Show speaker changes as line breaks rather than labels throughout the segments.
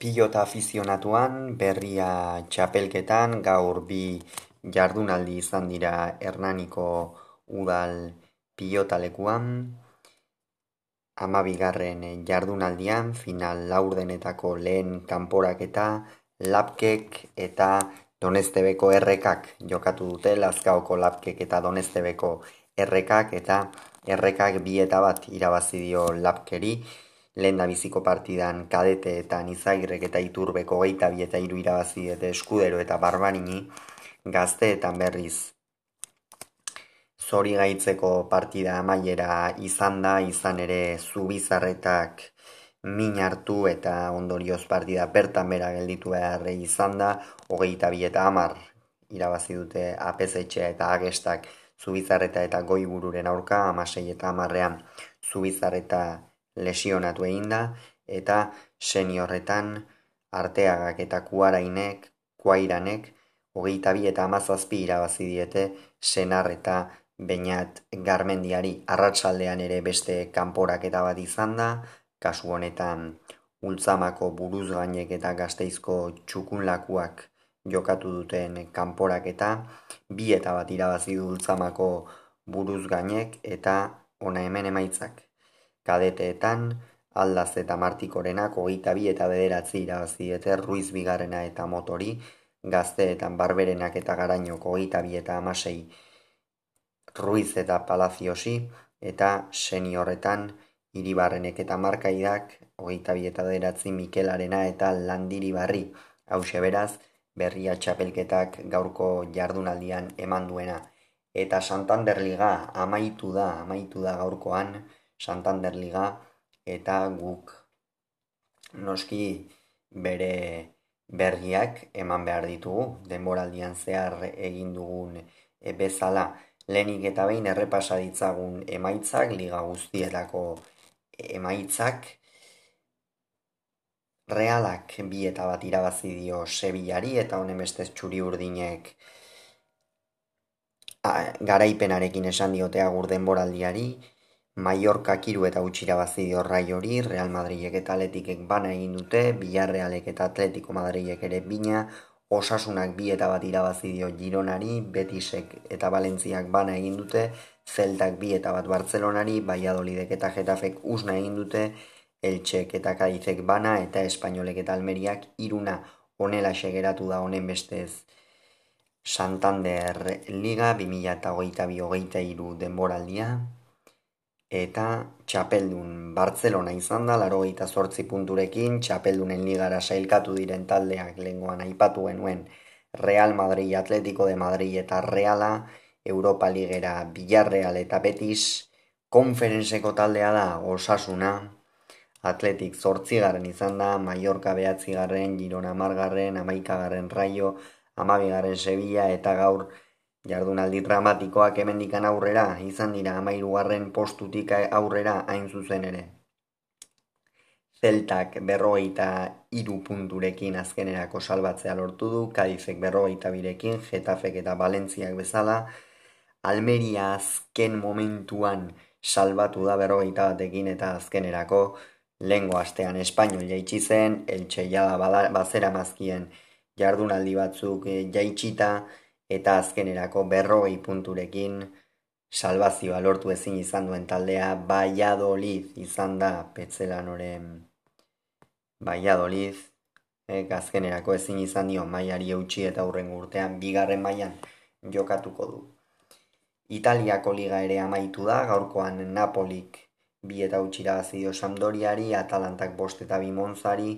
Pilota afizionatuan, berria txapelketan, gaur bi jardunaldi izan dira Hernaniko udal pilotalekuan. Amabigarren jardunaldian, final laurdenetako lehen kanporaketa, lapkek eta donestebeko errekak jokatu dute, lazkaoko lapkek eta donestebeko errekak eta errekak bi eta bat irabazi dio lapkeri, lehen da biziko partidan kadete eta nizagirrek eta iturbeko geita bi eta iru irabazi eta eskudero eta barbarini gazteetan berriz. Zori gaitzeko partida amaiera izan da, izan ere zubizarretak min hartu eta ondorioz partida bertan bera gelditu behar izan da, hogeita bi eta amar irabazi dute apezetxe eta agestak zubizarreta eta goibururen aurka, amasei eta amarrean zubizarreta lesionatu egin da, eta seniorretan arteagak eta kuarainek, kuairanek, hogeita bi eta amazazpi irabazi diete senar eta bainat garmendiari. Arratsaldean ere beste kanporak eta bat izan da, kasu honetan ultzamako buruz gainek eta gazteizko txukunlakuak jokatu duten kanporak eta bi eta bat irabazi du ultzamako buruz gainek eta ona hemen emaitzak kadeteetan, aldaz eta martikorenak hogeita bi eta bederatzi irabazi eta ruiz bigarrena eta motori, gazteetan barberenak eta garainoko hogeita bi eta amasei ruiz eta palaziosi, eta seniorretan iribarrenek eta markaidak, hogeita bi eta bederatzi Mikelarena eta landiri barri, hause beraz, berria txapelketak gaurko jardunaldian eman duena. Eta Santander Liga amaitu da, amaitu da gaurkoan, Santander Liga eta guk noski bere berriak eman behar ditugu. Denboraldian zehar egin dugun e, bezala. Lehenik eta behin errepasa ditzagun emaitzak liga guztietako emaitzak realak bi eta bat irabazi dio Sevillari eta honen beste txuri urdinek garaipenarekin esan diotea gur denboraldiari Mallorca kiru eta utxira bazidio rai hori, Real Madridek eta Atletikek bana egin dute, Villarrealek eta Atletico Madridek ere bina, Osasunak bi eta bat irabazidio Gironari, Betisek eta Valentziak bana egin dute, Zeltak bi eta bat Barcelonari, Valladolidek eta Getafek usna egin dute, Eltsek eta Kadizek bana eta Espainolek eta Almeriak iruna onela segeratu da honen bestez. Santander Liga 2008-2008 iru denboraldia eta txapeldun Bartzelona izan da, laro eta zortzi punturekin, txapeldunen ligara sailkatu diren taldeak lenguan aipatu genuen Real Madrid, Atletico de Madrid eta Reala, Europa Ligera, Villarreal eta Betis, konferenseko taldea da, osasuna, Atletik zortzigaren izan da, Mallorca behatzigarren, Girona margarren, Amaikagarren Raio, Amabigaren Sevilla eta gaur Jardunaldi dramatikoak hemendikan aurrera izan dira amairugarren postutik aurrera hain zuzen ere. Zeltak berrogeita iru punturekin azkenerako salbatzea lortu du, Kadizek berrogeita birekin, Getafek eta Valentziak bezala, Almeria azken momentuan salbatu da berrogeita batekin eta azkenerako, lengo astean espainol jaitsi zen, eltxe jada bazera mazkien jardunaldi batzuk eh, jaitsita, eta azkenerako berrogei punturekin salvazioa lortu ezin izan duen taldea Valladolid izan da Petzelanoren Valladolid e, azkenerako ezin izan dio mailari eutxi eta hurren urtean bigarren mailan jokatuko du. Italiako liga ere amaitu da, gaurkoan Napolik bi eta utxira dio Sampdoriari, Atalantak bost eta bi Monzari,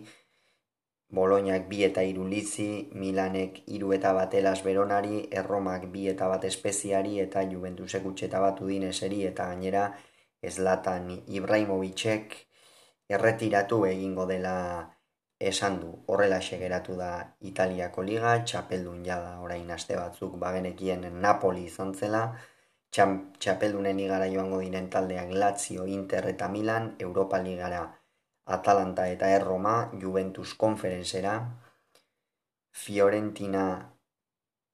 Bolognak bi eta iru lizi, Milanek iru eta bat elas beronari, Erromak bi eta bat espeziari eta Juventusek utxeta bat udineseri eta gainera Zlatan Ibrahimovicek erretiratu egingo dela esan du. Horrela geratu da Italiako liga, txapeldun jada orain aste batzuk bagenekien Napoli izan zela, txapeldunen igara joango diren taldeak Lazio, Inter eta Milan, Europa ligara Atalanta eta Erroma, Juventus konferenzera, Fiorentina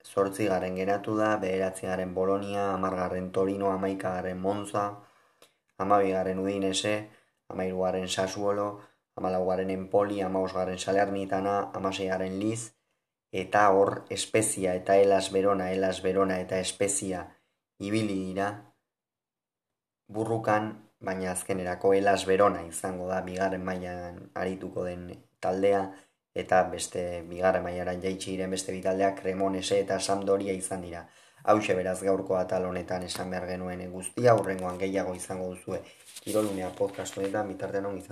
zortzi garen geratu da, beheratzi garen Bolonia, amargarren Torino, amaika garen Monza, amabi garen Udinese, amairu garen Sasuolo, amalaugarren Empoli, amausgarren Salernitana, amaseigarren Liz, eta hor espezia eta elas berona, elas berona eta espezia ibili dira. Burrukan, baina azkenerako elas berona izango da bigarren mailan arituko den taldea, eta beste bigarren mailaran jaitsi diren beste bitaldeak Cremonese eta Sampdoria izan dira. Hau beraz gaurko atal honetan esan behar genuen guztia, aurrengoan gehiago izango duzue Kirolunea podcast honetan, bitartean izan.